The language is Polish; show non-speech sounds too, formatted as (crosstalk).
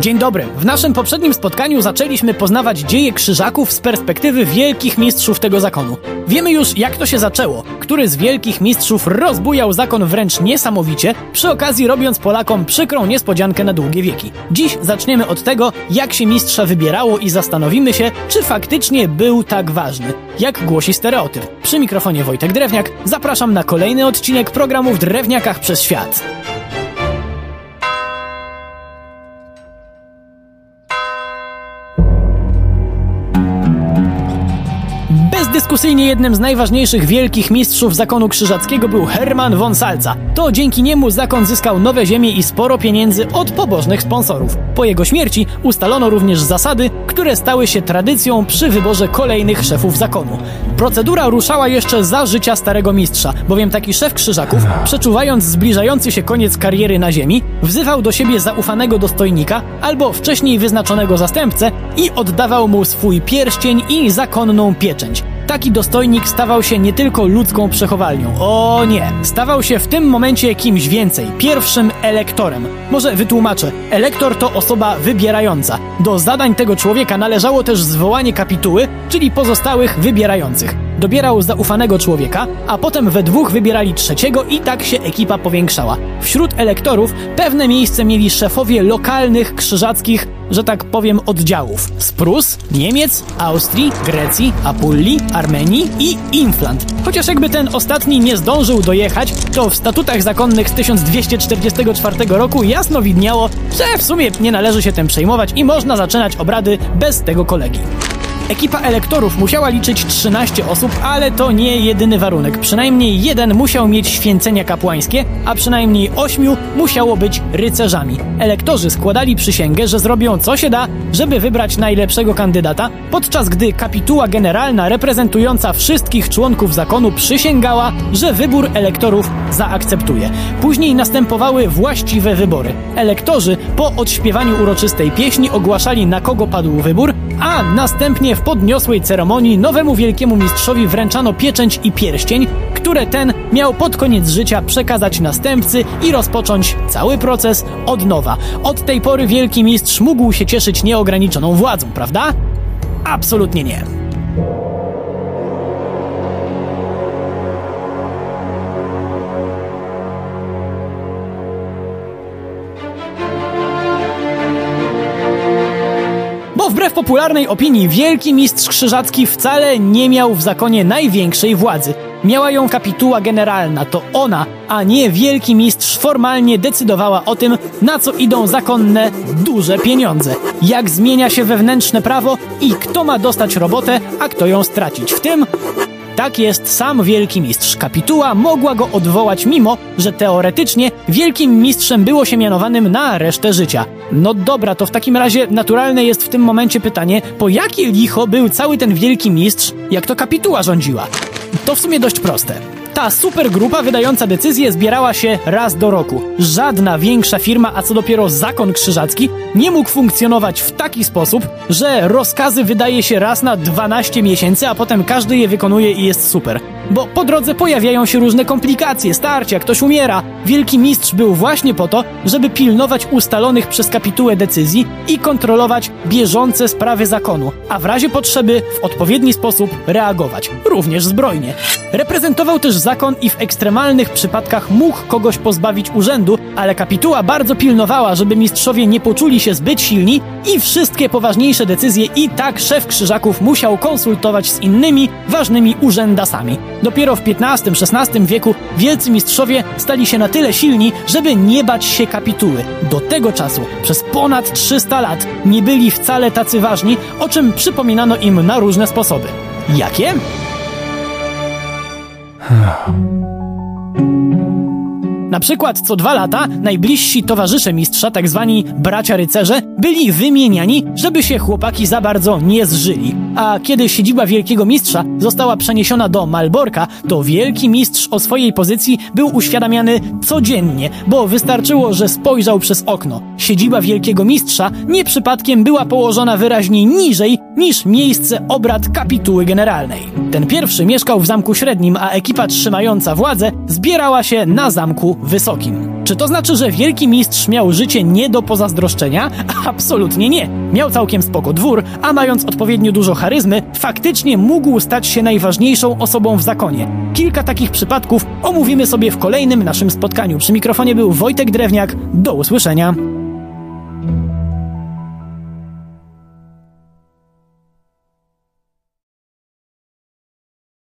Dzień dobry. W naszym poprzednim spotkaniu zaczęliśmy poznawać dzieje krzyżaków z perspektywy wielkich mistrzów tego zakonu. Wiemy już, jak to się zaczęło. Który z wielkich mistrzów rozbujał zakon wręcz niesamowicie, przy okazji robiąc Polakom przykrą niespodziankę na długie wieki. Dziś zaczniemy od tego, jak się mistrza wybierało i zastanowimy się, czy faktycznie był tak ważny. Jak głosi stereotyp. Przy mikrofonie Wojtek Drewniak zapraszam na kolejny odcinek programu w Drewniakach przez świat. Bezdyskusyjnie jednym z najważniejszych wielkich mistrzów zakonu krzyżackiego był Hermann von Salza. To dzięki niemu zakon zyskał nowe ziemie i sporo pieniędzy od pobożnych sponsorów. Po jego śmierci ustalono również zasady, które stały się tradycją przy wyborze kolejnych szefów zakonu. Procedura ruszała jeszcze za życia starego mistrza, bowiem taki szef krzyżaków, przeczuwając zbliżający się koniec kariery na ziemi, wzywał do siebie zaufanego dostojnika albo wcześniej wyznaczonego zastępcę i oddawał mu swój pierścień i zakonną pieczęć. Taki dostojnik stawał się nie tylko ludzką przechowalnią. O nie! Stawał się w tym momencie kimś więcej. Pierwszym elektorem. Może wytłumaczę. Elektor to osoba wybierająca. Do zadań tego człowieka należało też zwołanie kapituły, czyli pozostałych wybierających. Dobierał zaufanego człowieka, a potem we dwóch wybierali trzeciego i tak się ekipa powiększała. Wśród elektorów pewne miejsce mieli szefowie lokalnych krzyżackich że tak powiem, oddziałów z Prus, Niemiec, Austrii, Grecji, Apulii, Armenii i Inflant. Chociaż jakby ten ostatni nie zdążył dojechać, to w statutach zakonnych z 1244 roku jasno widniało, że w sumie nie należy się tym przejmować i można zaczynać obrady bez tego kolegi. Ekipa elektorów musiała liczyć 13 osób, ale to nie jedyny warunek. Przynajmniej jeden musiał mieć święcenia kapłańskie, a przynajmniej ośmiu musiało być rycerzami. Elektorzy składali przysięgę, że zrobią co się da, żeby wybrać najlepszego kandydata, podczas gdy kapituła generalna reprezentująca wszystkich członków zakonu przysięgała, że wybór elektorów zaakceptuje. Później następowały właściwe wybory. Elektorzy po odśpiewaniu uroczystej pieśni ogłaszali na kogo padł wybór, a następnie w podniosłej ceremonii nowemu wielkiemu mistrzowi wręczano pieczęć i pierścień, które ten miał pod koniec życia przekazać następcy i rozpocząć cały proces od nowa. Od tej pory wielki mistrz mógł się cieszyć nieograniczoną władzą, prawda? Absolutnie nie. Wbrew popularnej opinii wielki mistrz krzyżacki wcale nie miał w zakonie największej władzy. Miała ją kapituła generalna, to ona, a nie wielki mistrz formalnie decydowała o tym, na co idą zakonne duże pieniądze, jak zmienia się wewnętrzne prawo i kto ma dostać robotę, a kto ją stracić. W tym tak jest sam wielki mistrz. Kapituła mogła go odwołać, mimo że teoretycznie wielkim mistrzem było się mianowanym na resztę życia. No dobra, to w takim razie naturalne jest w tym momencie pytanie, po jakie licho był cały ten wielki mistrz, jak to kapituła rządziła? To w sumie dość proste. Ta supergrupa wydająca decyzje zbierała się raz do roku. Żadna większa firma, a co dopiero zakon krzyżacki, nie mógł funkcjonować w taki sposób, że rozkazy wydaje się raz na 12 miesięcy, a potem każdy je wykonuje i jest super. Bo po drodze pojawiają się różne komplikacje, starcia, ktoś umiera. Wielki mistrz był właśnie po to, żeby pilnować ustalonych przez kapitułę decyzji i kontrolować bieżące sprawy zakonu, a w razie potrzeby w odpowiedni sposób reagować, również zbrojnie. Reprezentował też zakon i w ekstremalnych przypadkach mógł kogoś pozbawić urzędu, ale kapituła bardzo pilnowała, żeby mistrzowie nie poczuli się zbyt silni i wszystkie poważniejsze decyzje i tak szef krzyżaków musiał konsultować z innymi ważnymi urzędasami. Dopiero w XV-XVI wieku wielcy mistrzowie stali się na tyle silni, żeby nie bać się kapituły. Do tego czasu, przez ponad 300 lat, nie byli wcale tacy ważni, o czym przypominano im na różne sposoby. Jakie? 哎。Na przykład co dwa lata najbliżsi towarzysze mistrza, tak zwani bracia rycerze, byli wymieniani, żeby się chłopaki za bardzo nie zżyli. A kiedy siedziba wielkiego mistrza została przeniesiona do Malborka, to wielki mistrz o swojej pozycji był uświadamiany codziennie, bo wystarczyło, że spojrzał przez okno. Siedziba wielkiego mistrza nie przypadkiem była położona wyraźnie niżej niż miejsce obrad kapituły generalnej. Ten pierwszy mieszkał w Zamku Średnim, a ekipa trzymająca władzę zbierała się na Zamku wysokim. Czy to znaczy, że wielki mistrz miał życie nie do pozazdroszczenia? (laughs) Absolutnie nie. Miał całkiem spoko dwór, a mając odpowiednio dużo charyzmy, faktycznie mógł stać się najważniejszą osobą w zakonie. Kilka takich przypadków omówimy sobie w kolejnym naszym spotkaniu. Przy mikrofonie był Wojtek Drewniak. Do usłyszenia.